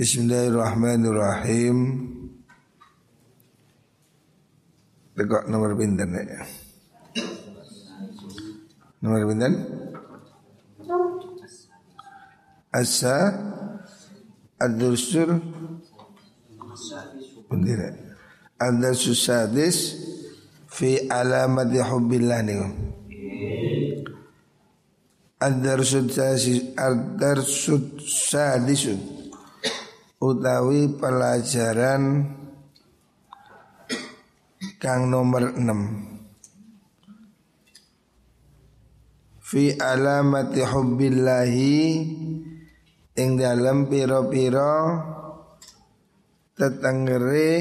Bismillahirrahmanirrahim. Tekok nomor pinten ya. Nomor pinten? Asa Ad-Dursul Bendera Ad-Dursul Sadis Fi alamati hubbillah nih Ad-Darsul Ad-Darsul Sadisun Utawi pelajaran Kang nomor 6 Fi alamati hubbillahi Ing dalam piro-piro Tetanggere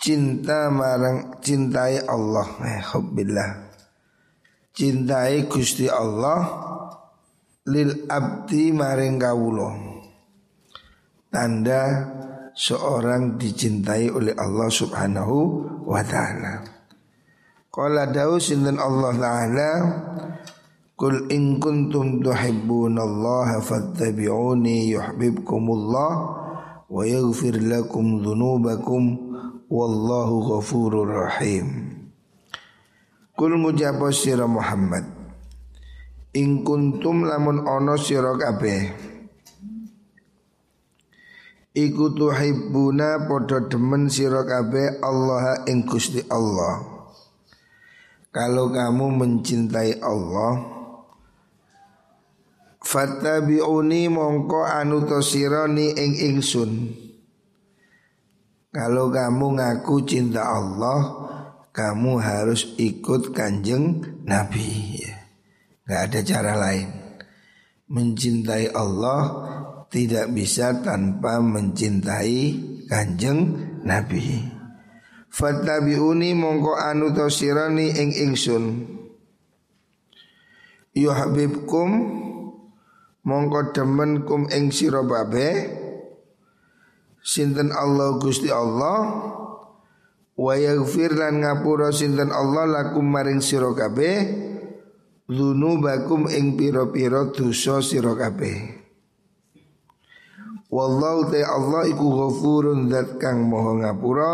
Cinta marang Cintai Allah. Eh, Hubbillah. Cintai Gusti Allah lil abdi maring kawula tanda seorang dicintai oleh Allah Subhanahu wa taala qala dawu sinten Allah taala Kul in kuntum tuhibbunallaha fattabi'uni yuhibbukumullah wa yaghfir lakum dhunubakum wallahu ghafurur rahim. Kul ngucapo Muhammad Ing kuntum lamun ono sira kabeh Iku tuhibbuna podo demen sira kabeh Allah ing Gusti Allah. Kalau kamu mencintai Allah Fattabi'uni mongko anu sirani ing ingsun. Kalau kamu ngaku cinta Allah kamu harus ikut kanjeng Nabi. Ya. Gak ada cara lain. Mencintai Allah tidak bisa tanpa mencintai kanjeng Nabi. Fattabi'uni mongko anu tosirani ing ingsun. Yuhabibkum mongko demen kum ing sira Sinten Allah Gusti Allah. Wa yaghfir lan ngapura sinten Allah lakum maring sira kabeh. Dzunubakum ing pira-pira dosa sira kabeh Wallahu ta Allah iku ghafurun zat kang moho ngapura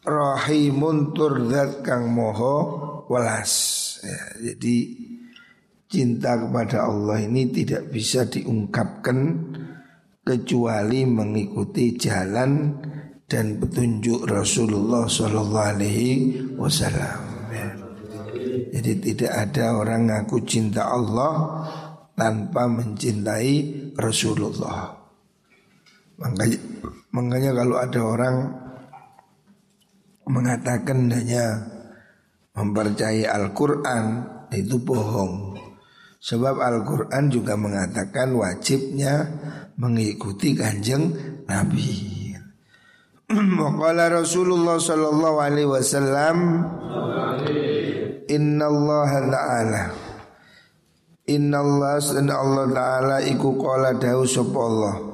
rahimun tur zat kang moho welas ya, jadi cinta kepada Allah ini tidak bisa diungkapkan kecuali mengikuti jalan dan petunjuk Rasulullah Shallallahu Alaihi Wasallam. Ya. Jadi tidak ada orang ngaku cinta Allah tanpa mencintai Rasulullah. Makanya, makanya kalau ada orang mengatakan hanya mempercayai Al-Quran itu bohong. Sebab Al-Quran juga mengatakan wajibnya mengikuti kanjeng Nabi. Waqala Rasulullah sallallahu alaihi wasallam Inna Allah ta'ala Inna Allah ta'ala iku qala dawu sapa Allah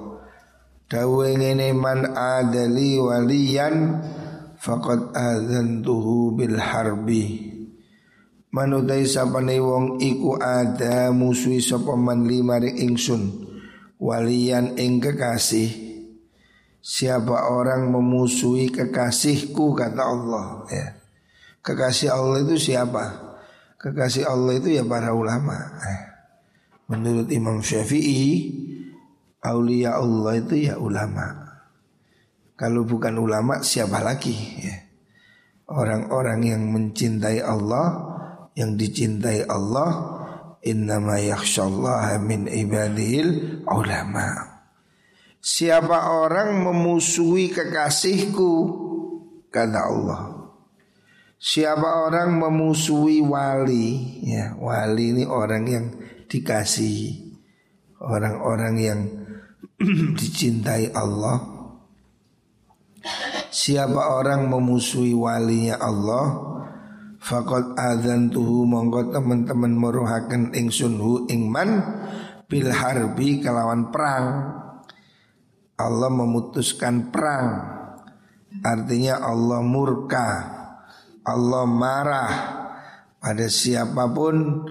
Dawu ngene man adali waliyan faqad adzantuhu bil harbi Manutai sapane wong iku ada musuhi sapa man limari ingsun waliyan ing kekasih Siapa orang memusuhi kekasihku kata Allah ya. Kekasih Allah itu siapa? Kekasih Allah itu ya para ulama eh. Menurut Imam Syafi'i Aulia Allah itu ya ulama. Kalau bukan ulama siapa lagi ya? Orang-orang yang mencintai Allah Yang dicintai Allah Innama yakhshallaha min ibadihil ulama' Siapa orang memusuhi kekasihku? Kata Allah. Siapa orang memusuhi wali? Ya Wali ini orang yang dikasihi. Orang-orang yang dicintai Allah. Siapa orang memusuhi walinya Allah Fakot adzan tuhu monggo teman-teman meruhakan ingsunhu ingman bil harbi kelawan perang. Allah memutuskan perang. Artinya Allah murka Allah marah pada siapa pun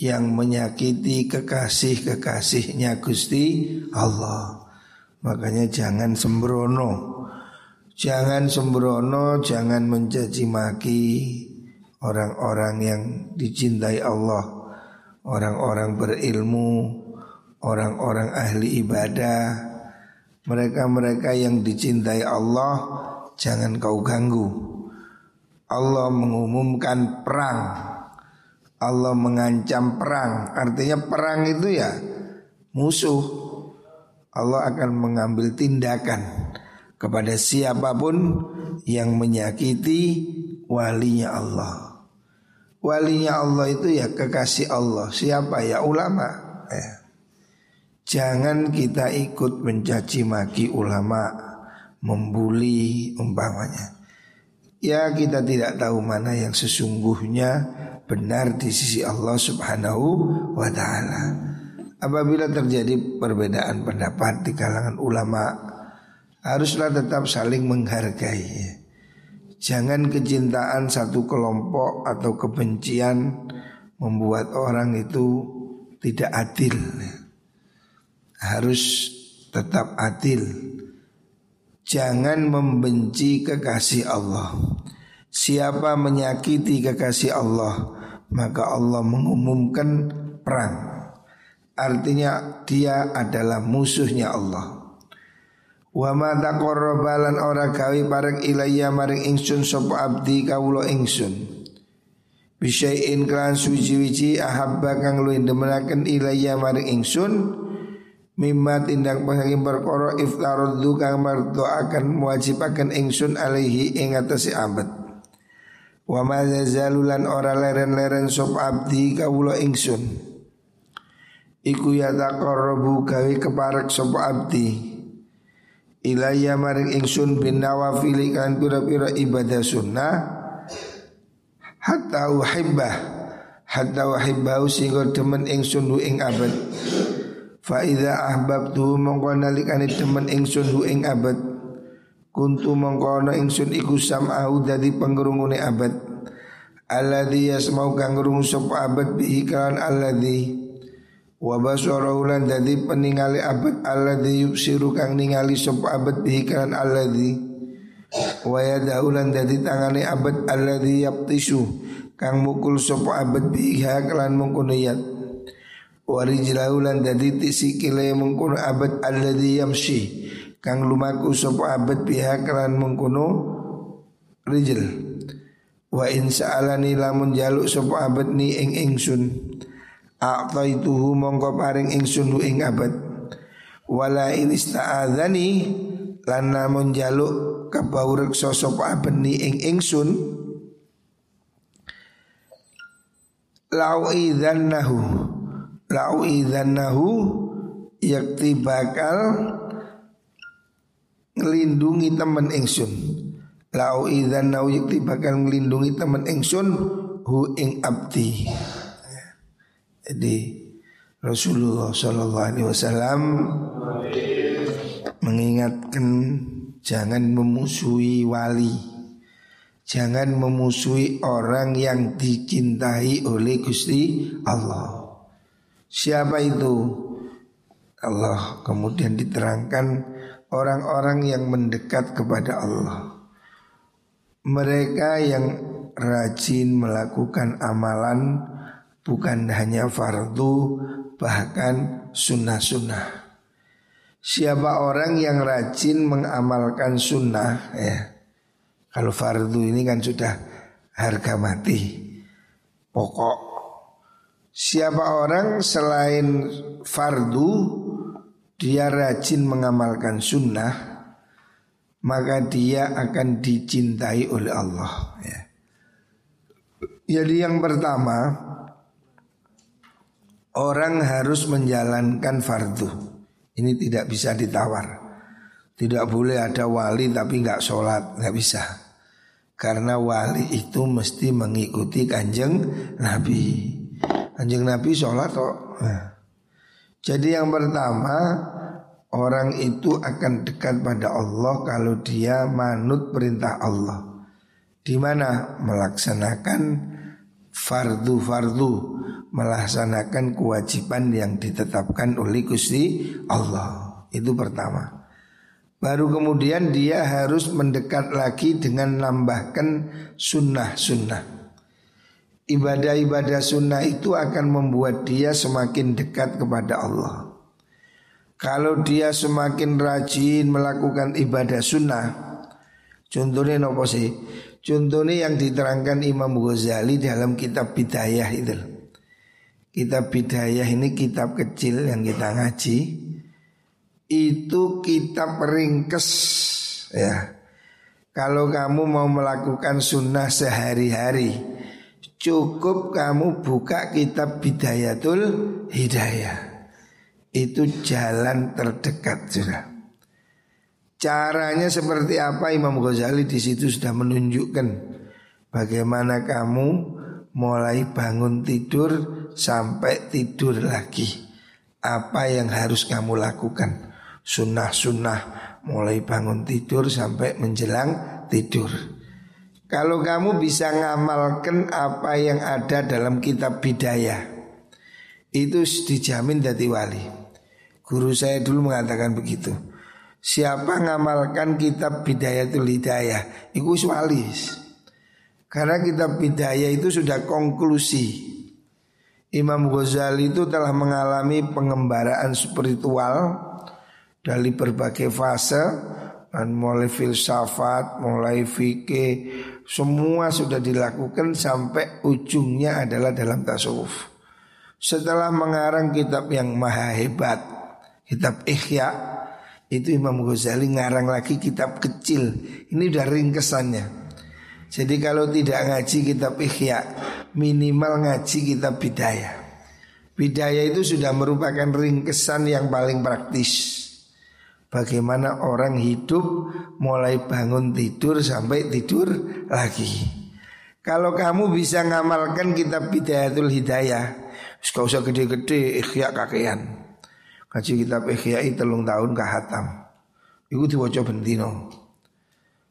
yang menyakiti kekasih-kekasihnya Gusti Allah. Makanya jangan sembrono. Jangan sembrono, jangan mencaci maki orang-orang yang dicintai Allah, orang-orang berilmu, orang-orang ahli ibadah, mereka-mereka yang dicintai Allah jangan kau ganggu. Allah mengumumkan perang. Allah mengancam perang. Artinya perang itu ya musuh. Allah akan mengambil tindakan kepada siapa pun yang menyakiti walinya Allah. Walinya Allah itu ya kekasih Allah. Siapa ya ulama. Ya. Jangan kita ikut mencaci maki ulama, membuli umpamanya. Ya kita tidak tahu mana yang sesungguhnya benar di sisi Allah Subhanahu wa taala. Apabila terjadi perbedaan pendapat di kalangan ulama, haruslah tetap saling menghargai. Jangan kecintaan satu kelompok atau kebencian membuat orang itu tidak adil harus tetap adil. Jangan membenci kekasih Allah. Siapa menyakiti kekasih Allah, maka Allah mengumumkan perang. Artinya dia adalah musuhnya Allah. Wa ma taqarrabalan ora gawe bareng ilayya maring ingsun sapa abdi kawula ingsun. Bisyai'in kelan suci-wici ahabba kang luwih demenaken ilayya maring ingsun mimma tindak panging perkara iftaraddu kang marto akan mewajibaken ingsun alaihi ing atase abad wa ma zalulan ora leren-leren sop abdi kawula ingsun. Iku ya taqarrabu gawe keparek sop abdi. Ilaya maring ingsun bin nawafil kan pira-pira ibadah sunnah. Hatta uhibbah hatta uhibbah sehingga demen ingsun ing abad. Fa idza ahbabtu mongko nalikane temen ingsun hu ing abad kuntu mongko ana ingsun iku sam'ahu dadi pengrungune abad. Alladzi yasmau kang ngrungu abad bihi kan alladzi wa basarahu lan dadi peningali abad alladzi yubsiru kang ningali sapa abad bihi kan alladzi wa yadahu lan dadi tangane abad alladzi yaptisu kang mukul sapa abad bihi kan mungkono yat warijlahu lan dadi tisikile mengkono abad alladhi yamshi kang lumaku sapa abad pihak lan mengkono rijl wa in sa'alani lamun jaluk sapa abad ni ing ingsun. A'taituhu mongko paring ingsun ing abad wala in ista'adzani lan lamun jaluk kabawreksa sapa abad ni ing ingsun. Lau idzannahu. Lau idzannahu yakti bakal ngelindungi teman ingsun lau idzannahu yakti bakal ngelindungi teman ingsun hu ing abdi jadi Rasulullah Shallallahu Alaihi Wasallam mengingatkan jangan memusuhi wali, jangan memusuhi orang yang dicintai oleh Gusti Allah. Siapa itu? Allah kemudian diterangkan orang-orang yang mendekat kepada Allah. Mereka yang rajin melakukan amalan bukan hanya fardu bahkan sunnah-sunnah. Siapa orang yang rajin mengamalkan sunnah ya. Kalau fardu ini kan sudah harga mati. Pokok Siapa orang selain fardu dia rajin mengamalkan sunnah maka dia akan dicintai oleh Allah ya. Jadi yang pertama orang harus menjalankan fardu. Ini tidak bisa ditawar. Tidak boleh ada wali tapi nggak sholat, nggak bisa. Karena wali itu mesti mengikuti kanjeng Nabi. Anjing Nabi sholat kok. Nah. Jadi yang pertama orang itu akan dekat pada Allah kalau dia manut perintah Allah. Di mana melaksanakan fardu-fardu, melaksanakan kewajiban yang ditetapkan oleh Gusti Allah. Itu pertama. Baru kemudian dia harus mendekat lagi dengan nambahkan sunnah-sunnah. Ibadah-ibadah sunnah itu akan membuat dia semakin dekat kepada Allah. Kalau dia semakin rajin melakukan ibadah sunnah, contohnya nopo sih? Contohnya yang diterangkan Imam Ghazali dalam kitab Bidayah itu. Kitab Bidayah ini kitab kecil yang kita ngaji Itu kitab ringkes ya Kalau kamu mau melakukan sunnah sehari-hari Cukup kamu buka kitab Bidayatul Hidayah Itu jalan terdekat sudah Caranya seperti apa Imam Ghazali di situ sudah menunjukkan bagaimana kamu mulai bangun tidur sampai tidur lagi. Apa yang harus kamu lakukan? Sunnah-sunnah mulai bangun tidur sampai menjelang tidur. Kalau kamu bisa ngamalkan apa yang ada dalam kitab bidayah, itu dijamin dari wali. Guru saya dulu mengatakan begitu. Siapa ngamalkan kitab Bidayatul Hidayah Itu wali Karena kitab Bidayah itu sudah konklusi Imam Ghazali itu telah mengalami pengembaraan spiritual dari berbagai fase dan mulai filsafat, mulai fikih, semua sudah dilakukan sampai ujungnya adalah dalam tasawuf. Setelah mengarang kitab yang maha hebat, kitab Ikhya, itu Imam Ghazali ngarang lagi kitab kecil. Ini udah ringkesannya. Jadi kalau tidak ngaji kitab Ikhya minimal ngaji kitab bidayah. Bidayah itu sudah merupakan ringkesan yang paling praktis. Bagaimana orang hidup mulai bangun tidur sampai tidur lagi. Kalau kamu bisa ngamalkan kitab Bidayatul Hidayah, gak usah gede-gede ikhya kakean. Ngaji kitab ikhya itu telung tahun kahatam. Iku diwaca bentino.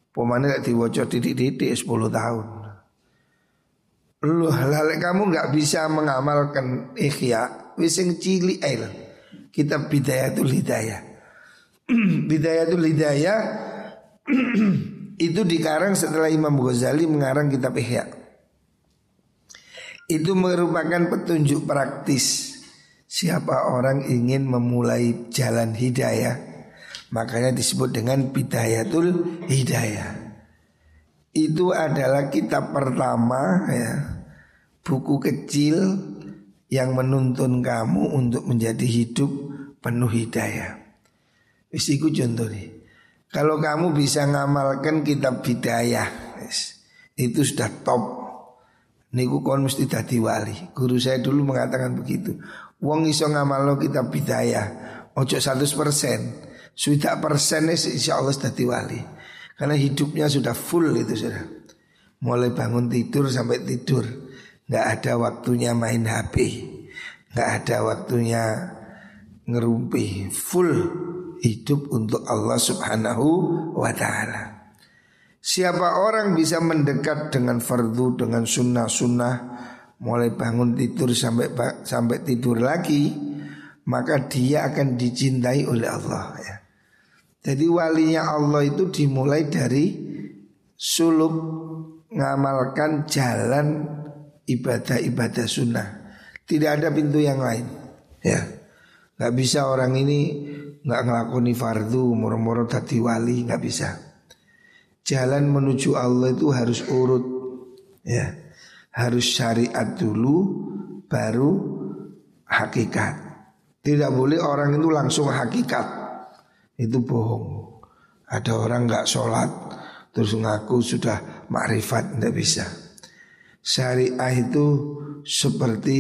Pemane lek diwaca titik-titik 10 tahun. Lu lalek kamu nggak bisa mengamalkan ikhya Wising cili ail Kitab Bidayatul Hidayah Bidayatul Hidayah Itu dikarang setelah Imam Ghazali mengarang kitab Ihya. Itu merupakan petunjuk praktis. Siapa orang ingin memulai jalan hidayah Makanya disebut dengan Bidayatul Hidayah. Itu adalah kitab pertama ya buku kecil yang menuntun kamu untuk menjadi hidup penuh hidayah. Isiku contoh nih. Kalau kamu bisa ngamalkan kitab hidayah, itu sudah top. Niku kon mesti dadi wali. Guru saya dulu mengatakan begitu. Wong iso ngamal kitab hidayah, ojo 100%. Sudah persen insya Allah dadi wali. Karena hidupnya sudah full itu sudah Mulai bangun tidur sampai tidur Nggak ada waktunya main HP Nggak ada waktunya ngerumpi Full hidup untuk Allah subhanahu wa ta'ala Siapa orang bisa mendekat dengan fardu Dengan sunnah-sunnah Mulai bangun tidur sampai sampai tidur lagi Maka dia akan dicintai oleh Allah ya jadi walinya Allah itu dimulai dari suluk ngamalkan jalan ibadah-ibadah sunnah. Tidak ada pintu yang lain. Ya, nggak bisa orang ini nggak ngelakoni fardu, moro-moro tadi wali nggak bisa. Jalan menuju Allah itu harus urut, ya, harus syariat dulu, baru hakikat. Tidak boleh orang itu langsung hakikat itu bohong. Ada orang nggak sholat terus ngaku sudah makrifat tidak bisa. Syariah itu seperti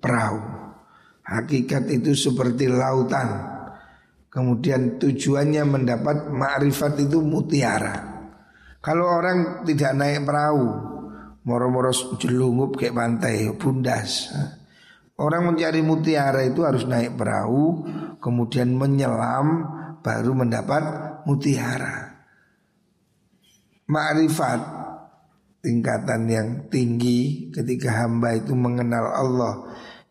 perahu. Hakikat itu seperti lautan. Kemudian tujuannya mendapat makrifat itu mutiara. Kalau orang tidak naik perahu, moro-moro jelungup kayak pantai, bundas. Orang mencari mutiara itu harus naik perahu, kemudian menyelam, baru mendapat mutiara. Ma'rifat tingkatan yang tinggi ketika hamba itu mengenal Allah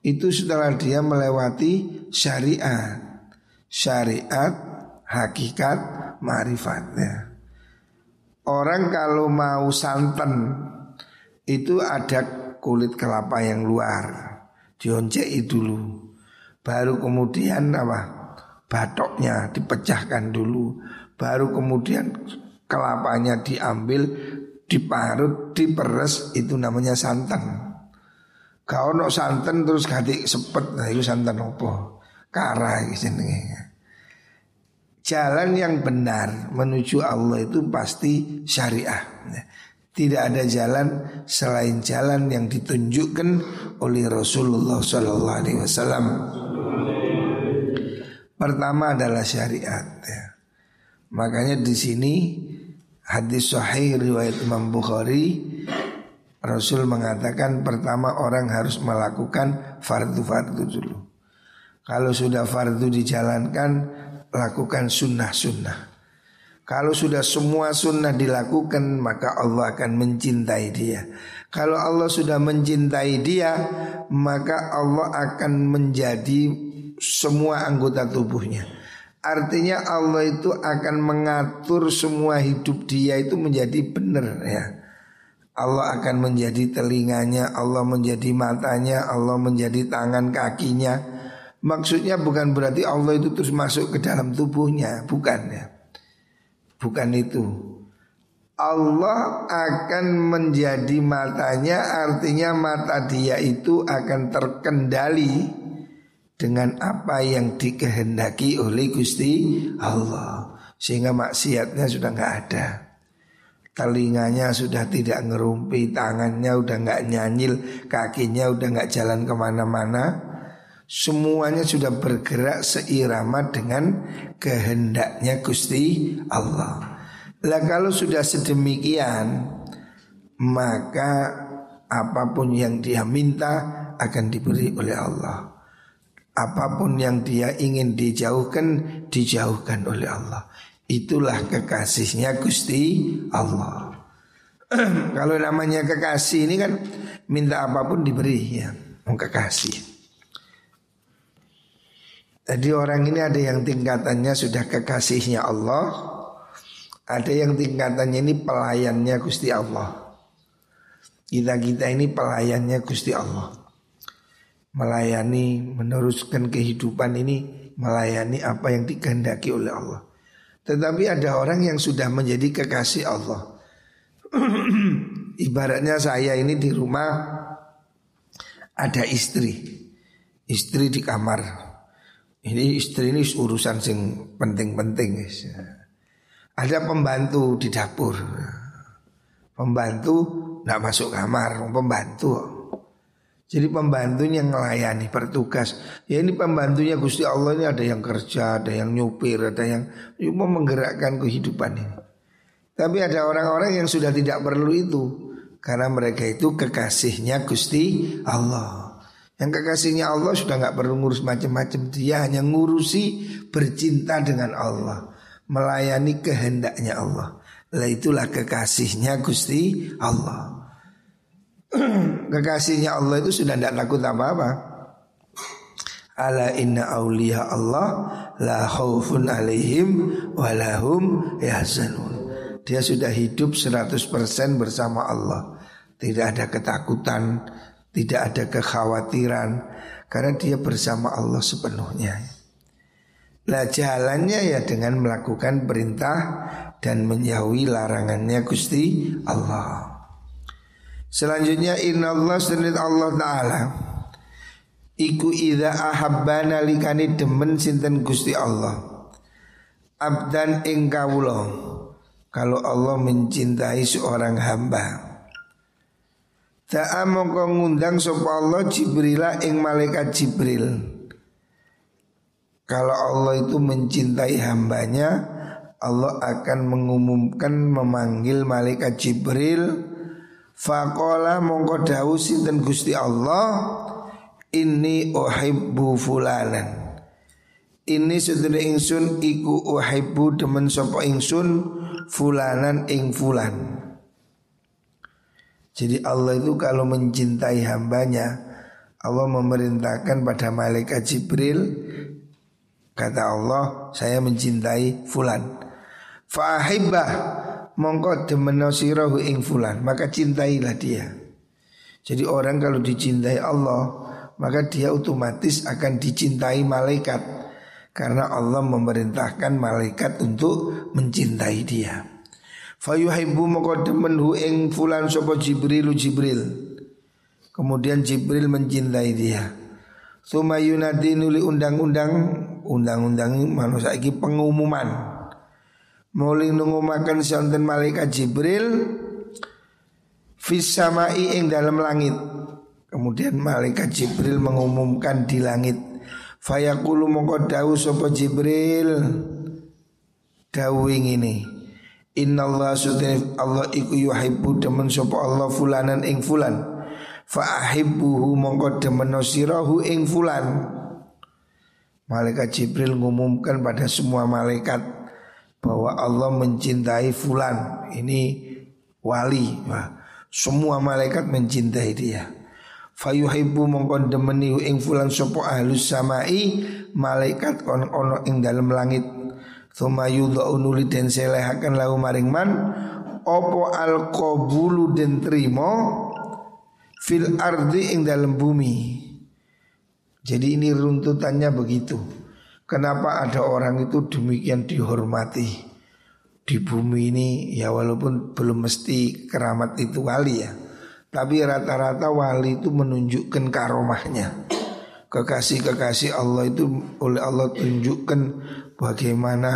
itu setelah dia melewati syariat. Syariat, hakikat, marifatnya. Orang kalau mau santan itu ada kulit kelapa yang luar. Dioncei dulu. Baru kemudian apa? Batoknya dipecahkan dulu. Baru kemudian kelapanya diambil, diparut, diperes itu namanya santan. Kau no santan terus ganti sepet nah itu santan opo kara. Jalan yang benar menuju Allah itu pasti syariah. Tidak ada jalan selain jalan yang ditunjukkan oleh Rasulullah Wasallam. Pertama adalah syariat. Ya. Makanya di sini hadis sahih riwayat Imam Bukhari Rasul mengatakan pertama orang harus melakukan fardu-fardu dulu. Kalau sudah fardu dijalankan, lakukan sunnah-sunnah. Kalau sudah semua sunnah dilakukan, maka Allah akan mencintai dia. Kalau Allah sudah mencintai dia, maka Allah akan menjadi semua anggota tubuhnya. Artinya Allah itu akan mengatur semua hidup dia itu menjadi benar ya. Allah akan menjadi telinganya, Allah menjadi matanya, Allah menjadi tangan kakinya. Maksudnya bukan berarti Allah itu terus masuk ke dalam tubuhnya, bukan ya. Bukan itu. Allah akan menjadi matanya artinya mata dia itu akan terkendali dengan apa yang dikehendaki oleh Gusti Allah sehingga maksiatnya sudah nggak ada telinganya sudah tidak ngerumpi, tangannya udah nggak nyanyil, kakinya udah nggak jalan ke mana-mana, semuanya sudah bergerak seirama dengan kehendaknya Gusti Allah. Lah kalau sudah sedemikian, maka apa pun yang dia minta akan diberi oleh Allah. Apa pun yang dia ingin dijauhkan, dijauhkan oleh Allah. Itulah kekasihnya Gusti Allah. Kalau namanya kekasih ini kan minta apa pun diberi ya, mau kekasih. Jadi orang ini ada yang tingkatannya sudah kekasihnya Allah, ada yang tingkatannya ini pelayannya Gusti Allah. Kita kita ini pelayannya Gusti Allah. Melayani, meneruskan kehidupan ini, melayani apa yang dikehendaki oleh Allah. Tetapi ada orang yang sudah menjadi kekasih Allah. Ibaratnya saya ini di rumah ada istri. Istri di kamar. Ini istri ini urusan sing penting-penting Ada pembantu di dapur. Pembantu tidak masuk kamar, pembantu. Jadi pembantunya melayani bertugas. Ya ini pembantunya Gusti Allah ini ada yang kerja, ada yang nyupir, ada yang cuma menggerakkan kehidupan ini. Tapi ada orang-orang yang sudah tidak perlu itu karena mereka itu kekasihnya Gusti Allah. Yang kekasihnya Allah sudah nggak perlu ngurus macam-macam. Dia hanya ngurusi bercinta dengan Allah, melayani kehendaknya Allah. Lah itulah kekasihnya Gusti Allah. kekasihnya Allah itu sudah tidak takut apa-apa. Ala inna awliya Allah la khaufun alaihim walahum yahzanun. Dia sudah hidup 100% bersama Allah. Tidak ada ketakutan, tidak ada kekhawatiran karena dia bersama Allah sepenuhnya. Lah jalannya ya dengan melakukan perintah dan menjauhi larangannya Gusti Allah. Selanjutnya inna Allah sendiri Allah Ta'ala. Iku idha ahabbana likani demen sinten Gusti Allah? Abdan ing kawula. Kalau Allah mencintai seorang hamba. Ta'a mongko ngundang sapa Allah Jibrila ing malaikat Jibril. Kalau Allah itu mencintai hambanya Allah akan mengumumkan memanggil malaikat Jibril Faqala mongko dawu sinten Gusti Allah Ini uhibbu fulanan. Ini sedene ingsun iku uhibbu demen sapa ingsun fulanan ing fulan. Jadi Allah itu kalau mencintai hambanya Allah memerintahkan pada malaikat Jibril kata Allah saya mencintai fulan. Fa'ahibbah mongko demeno sirahu ing fulan maka cintailah dia. Jadi orang kalau dicintai Allah maka dia otomatis akan dicintai malaikat karena Allah memerintahkan malaikat untuk mencintai dia. Fayuhibbu mongko demenhu ing fulan sapa Jibril Jibril. Kemudian Jibril mencintai dia. Suma yunadi nuli undang-undang undang-undang manusia ini pengumuman Muli makan sonten malaikat Jibril Fisamai ing dalam langit. Kemudian malaikat Jibril mengumumkan di langit Fayaqulu mongko dawu sapa Jibril? Dawing ini Inna Allah sudhani Allah iku yuhibbu demen sapa Allah fulanan ing fulan. Fa'ahibbuhu mongko demen ing fulan. Malaikat Jibril mengumumkan pada semua malaikat bahwa Allah mencintai fulan. Ini wali. Wah, semua malaikat mencintai dia. Fayuhibbu mongkon demeni ing fulan sapa ahlus samai malaikat kon ono ing dalam langit. Thumma yudha'u nuli den selehaken lahu maring man opo al qabulu den trimo fil ardi ing dalam bumi. Jadi ini runtutannya begitu Kenapa ada orang itu demikian dihormati? Di bumi ini ya walaupun belum mesti keramat itu wali ya. Tapi rata-rata wali itu menunjukkan karomahnya. Kekasih-kekasih Allah itu oleh Allah tunjukkan bagaimana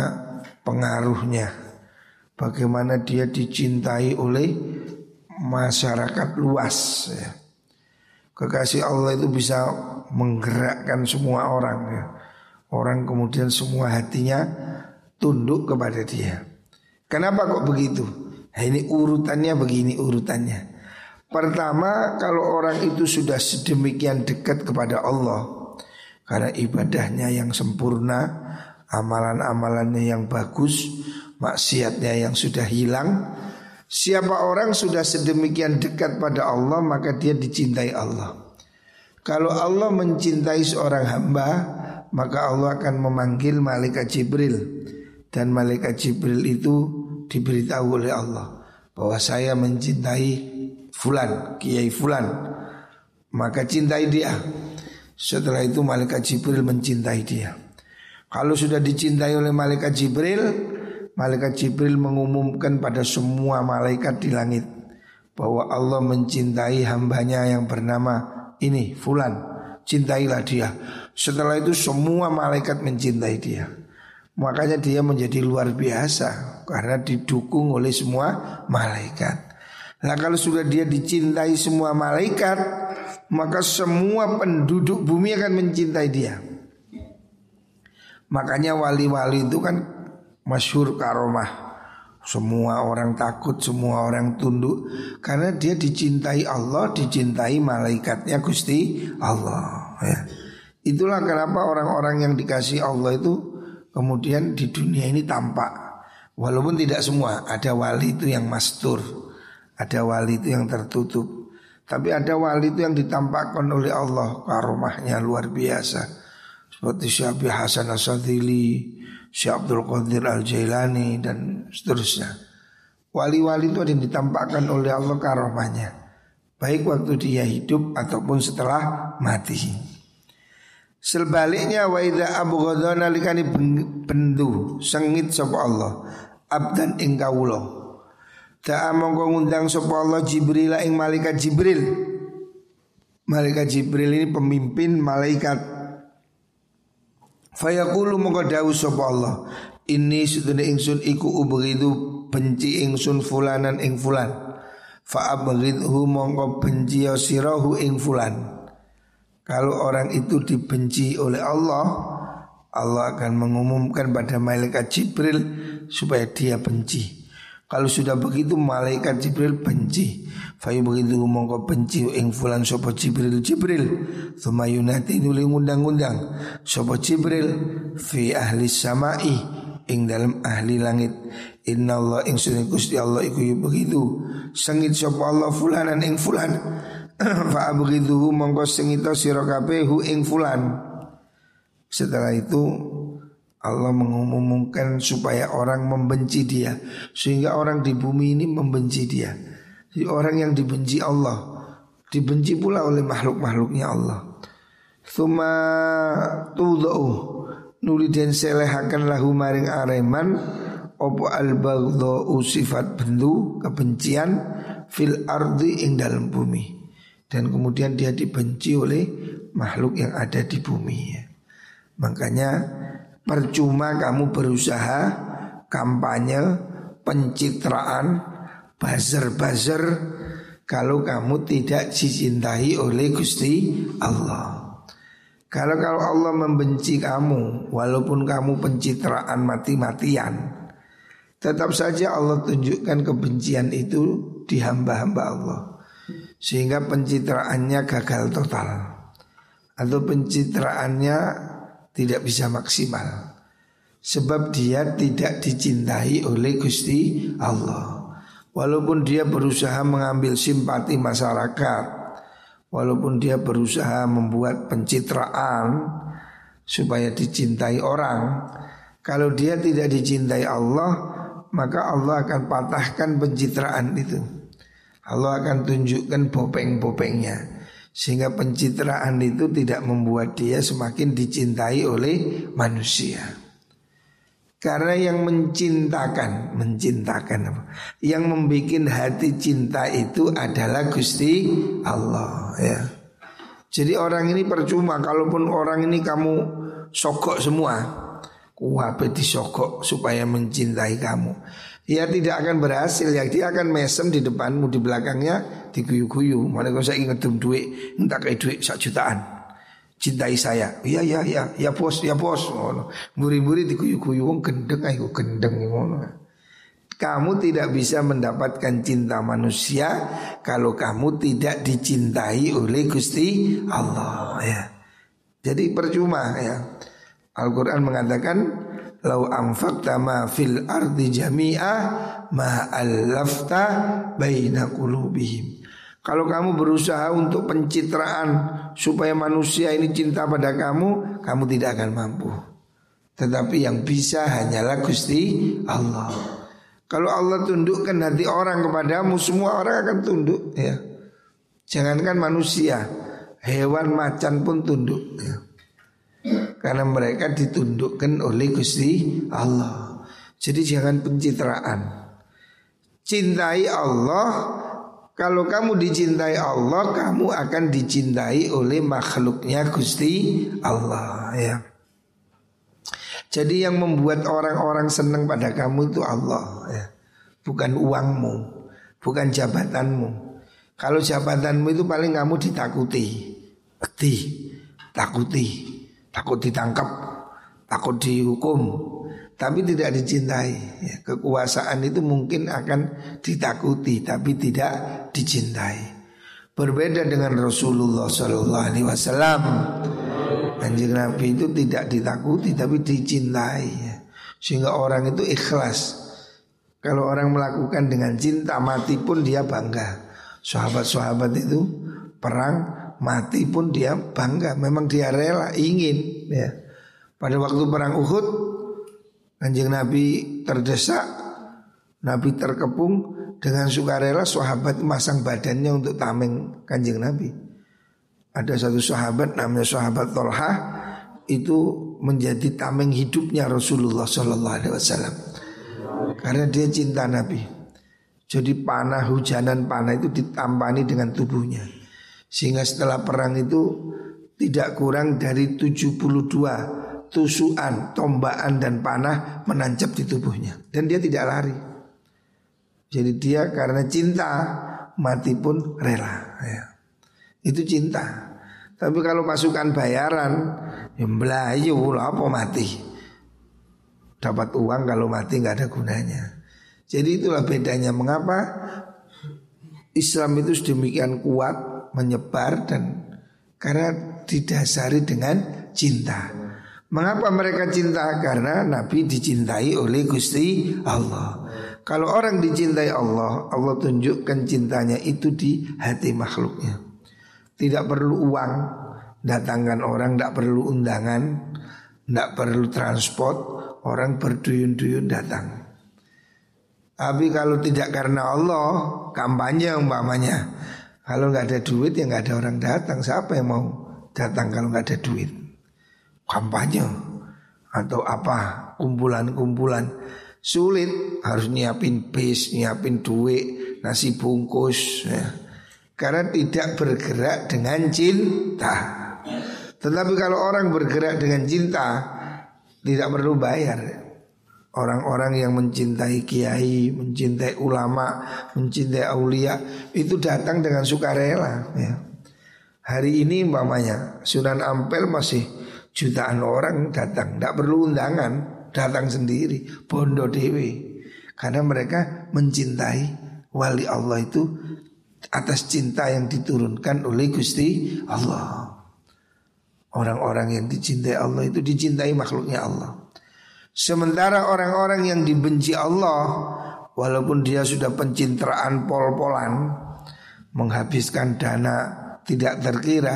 pengaruhnya. Bagaimana dia dicintai oleh masyarakat luas ya. kekasih Allah itu bisa menggerakkan semua orang ya Orang kemudian semua hatinya tunduk kepada dia. Kenapa kok begitu? Nah, ini urutannya begini urutannya. Pertama kalau orang itu sudah sedemikian dekat kepada Allah Karena ibadahnya yang sempurna Amalan-amalannya yang bagus Maksiatnya yang sudah hilang Siapa orang sudah sedemikian dekat pada Allah Maka dia dicintai Allah Kalau Allah mencintai seorang hamba maka Allah akan memanggil malaikat Jibril dan malaikat Jibril itu diberitahu oleh Allah bahwa saya mencintai fulan, kiai fulan. Maka cintai dia. Setelah itu malaikat Jibril mencintai dia. Kalau sudah dicintai oleh malaikat Jibril, malaikat Jibril mengumumkan pada semua malaikat di langit bahwa Allah mencintai hambanya yang bernama ini fulan cintailah dia. Setelah itu semua malaikat mencintai dia. Makanya dia menjadi luar biasa karena didukung oleh semua malaikat. Nah kalau sudah dia dicintai semua malaikat, maka semua penduduk bumi akan mencintai dia. Makanya wali-wali itu kan masyhur karomah. Semua orang takut, semua orang tunduk karena dia dicintai Allah, dicintai malaikatnya Gusti Allah. Ya. Itulah kenapa orang-orang yang dikasih Allah itu kemudian di dunia ini tampak. Walaupun tidak semua, ada wali itu yang mastur, ada wali itu yang tertutup. Tapi ada wali itu yang ditampakkan oleh Allah karomahnya luar biasa. Seperti Syabi Hasan Asadili, Syekh Abdul Qadir Al-Jailani dan seterusnya. Wali-wali itu ada yang ditampakkan oleh Allah karomahnya. Baik waktu dia hidup ataupun setelah mati. Sebaliknya wa idza abghadana likani bendu sengit sapa Allah abdan ing kawula. Da'a mongko ngundang sapa Allah Jibril ing malaikat Jibril. Malaikat Jibril ini pemimpin malaikat Fayaqulu mongko dawu sapa Allah, ini sedene ingsun iku ubghidu benci ingsun fulanan ing fulan. Fa abghidhu mongko benci ya sirahu ing fulan. Kalau orang itu dibenci oleh Allah, Allah akan mengumumkan pada malaikat Jibril supaya dia benci. Kalau sudah begitu malaikat Jibril benci. Fayu begitu mongko benci ing fulan sopo Jibril Jibril. Thumma yunati nuli ngundang-undang sopo Jibril fi ahli samai ing dalam ahli langit. Inna Allah ing sunni Gusti Allah iku begitu. Sengit sopo Allah fulanan ing fulan. fa abghiduhu mongko sengita sira kabeh ing fulan. Setelah itu Allah mengumumkan supaya orang membenci dia. Sehingga orang di bumi ini membenci dia. Jadi orang yang dibenci Allah Dibenci pula oleh makhluk-makhluknya Allah. Thuma tudau Nuli den selehakan lahu maring areman Opo al sifat bendu kebencian Fil ardi ing dalam bumi. Dan kemudian dia dibenci oleh makhluk yang ada di bumi. Ya. Makanya Percuma kamu berusaha kampanye, pencitraan, buzzer-buzzer kalau kamu tidak dicintai oleh Gusti Allah. Kalau kalau Allah membenci kamu walaupun kamu pencitraan mati-matian, tetap saja Allah tunjukkan kebencian itu di hamba-hamba Allah. Sehingga pencitraannya gagal total atau pencitraannya tidak bisa maksimal sebab dia tidak dicintai oleh Gusti Allah. Walaupun dia berusaha mengambil simpati masyarakat, walaupun dia berusaha membuat pencitraan supaya dicintai orang, kalau dia tidak dicintai Allah, maka Allah akan patahkan pencitraan itu. Allah akan tunjukkan bopeng-bopengnya. Sehingga pencitraan itu tidak membuat dia semakin dicintai oleh manusia. Karena yang mencintakan, mencintakan apa? Yang membuat hati cinta itu adalah Gusti Allah ya. Jadi orang ini percuma kalaupun orang ini kamu sokok semua, kuwabe disokok supaya mencintai kamu. Ya tidak akan berhasil ya dia akan mesem di depanmu di belakangnya diguyu-guyu. Mana kau saya ingat duit, entah kayak duit satu jutaan. Cintai saya. Iya iya iya, ya bos, ya bos. Muri-muri diguyu-guyu wong gendeng ayo gendeng. Kamu tidak bisa mendapatkan cinta manusia kalau kamu tidak dicintai oleh Gusti Allah ya. Jadi percuma ya. Al-Qur'an mengatakan Lau anfaqta ma fil ardi jami'ah ma allafta baina qulubihim. Kalau kamu berusaha untuk pencitraan supaya manusia ini cinta pada kamu, kamu tidak akan mampu. Tetapi yang bisa hanyalah Gusti Allah. Kalau Allah tundukkan hati orang kepadamu, semua orang akan tunduk ya. Jangankan manusia, hewan macan pun tunduk ya. Karena mereka ditundukkan oleh Gusti Allah. Jadi jangan pencitraan. Cintai Allah Kalau kamu dicintai Allah Kamu akan dicintai oleh makhluknya Gusti Allah ya. Jadi yang membuat orang-orang senang pada kamu itu Allah ya. Bukan uangmu Bukan jabatanmu. Kalau jabatanmu itu paling kamu ditakuti. Beti Takuti takut ditangkap, takut dihukum, tapi tidak dicintai. Ya, kekuasaan itu mungkin akan ditakuti, tapi tidak dicintai. Berbeda dengan Rasulullah Sallallahu Alaihi Wasallam. Anjing Nabi itu tidak ditakuti, tapi dicintai. Ya. Sehingga orang itu ikhlas. Kalau orang melakukan dengan cinta mati pun dia bangga. Sahabat-sahabat itu perang mati pun dia bangga, memang dia rela ingin ya. Pada waktu perang Uhud Kanjeng Nabi terdesak, Nabi terkepung dengan sukarela sahabat masang badannya untuk tameng Kanjeng Nabi. Ada satu sahabat namanya sahabat Tolha itu menjadi tameng hidupnya Rasulullah Shallallahu Alaihi Wasallam karena dia cinta Nabi. Jadi panah hujanan panah itu ditampani dengan tubuhnya. Sehingga setelah perang itu tidak kurang dari 72 tusukan, tombaan dan panah menancap di tubuhnya dan dia tidak lari. Jadi dia karena cinta mati pun rela ya. Itu cinta. Tapi kalau pasukan bayaran ya melayu apa mati. Dapat uang kalau mati nggak ada gunanya. Jadi itulah bedanya mengapa Islam itu sedemikian kuat menyebar dan karena didasari dengan cinta. Mengapa mereka cinta? Karena Nabi dicintai oleh Gusti Allah. Kalau orang dicintai Allah, Allah tunjukkan cintanya itu di hati makhluknya. Tidak perlu uang Datangkan orang tidak perlu undangan Tidak perlu transport Orang berduyun-duyun datang Tapi kalau tidak karena Allah Kampanye umpamanya Kalau nggak ada duit ya nggak ada orang datang. Siapa yang mau datang kalau nggak ada duit? Kampanye. Atau apa? Kumpulan-kumpulan. Sulit. Harus nyiapin bis, nyiapin duit, nasi bungkus ya. Karena tidak bergerak dengan cinta. Tetapi kalau orang bergerak dengan cinta Tidak perlu bayar Orang-orang yang mencintai kiai, mencintai ulama, mencintai aulia Itu datang dengan sukarela ya. Hari ini umpamanya Sunan Ampel masih jutaan orang datang Tidak perlu undangan datang sendiri bondo dewi karena mereka mencintai wali Allah itu atas cinta yang diturunkan oleh Gusti Allah. Orang-orang yang dicintai Allah itu dicintai makhluknya Allah. Sementara orang-orang yang dibenci Allah walaupun dia sudah pencitraan pol-polan menghabiskan dana tidak terkira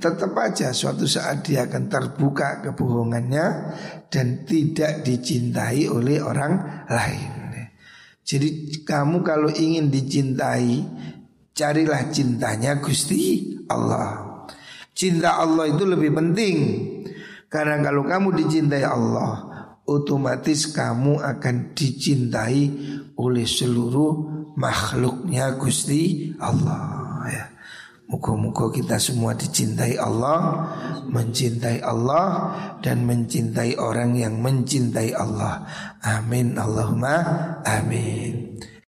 Tetap aja suatu saat dia akan terbuka kebohongannya Dan tidak dicintai oleh orang lain. Jadi kamu kalau ingin dicintai Carilah cintanya Gusti Allah. Cinta Allah itu lebih penting. Karena kalau kamu dicintai Allah Otomatis kamu akan dicintai oleh seluruh makhluknya Gusti Allah ya. Muka-muka kita semua dicintai Allah Mencintai Allah Dan mencintai orang yang mencintai Allah Amin Allahumma amin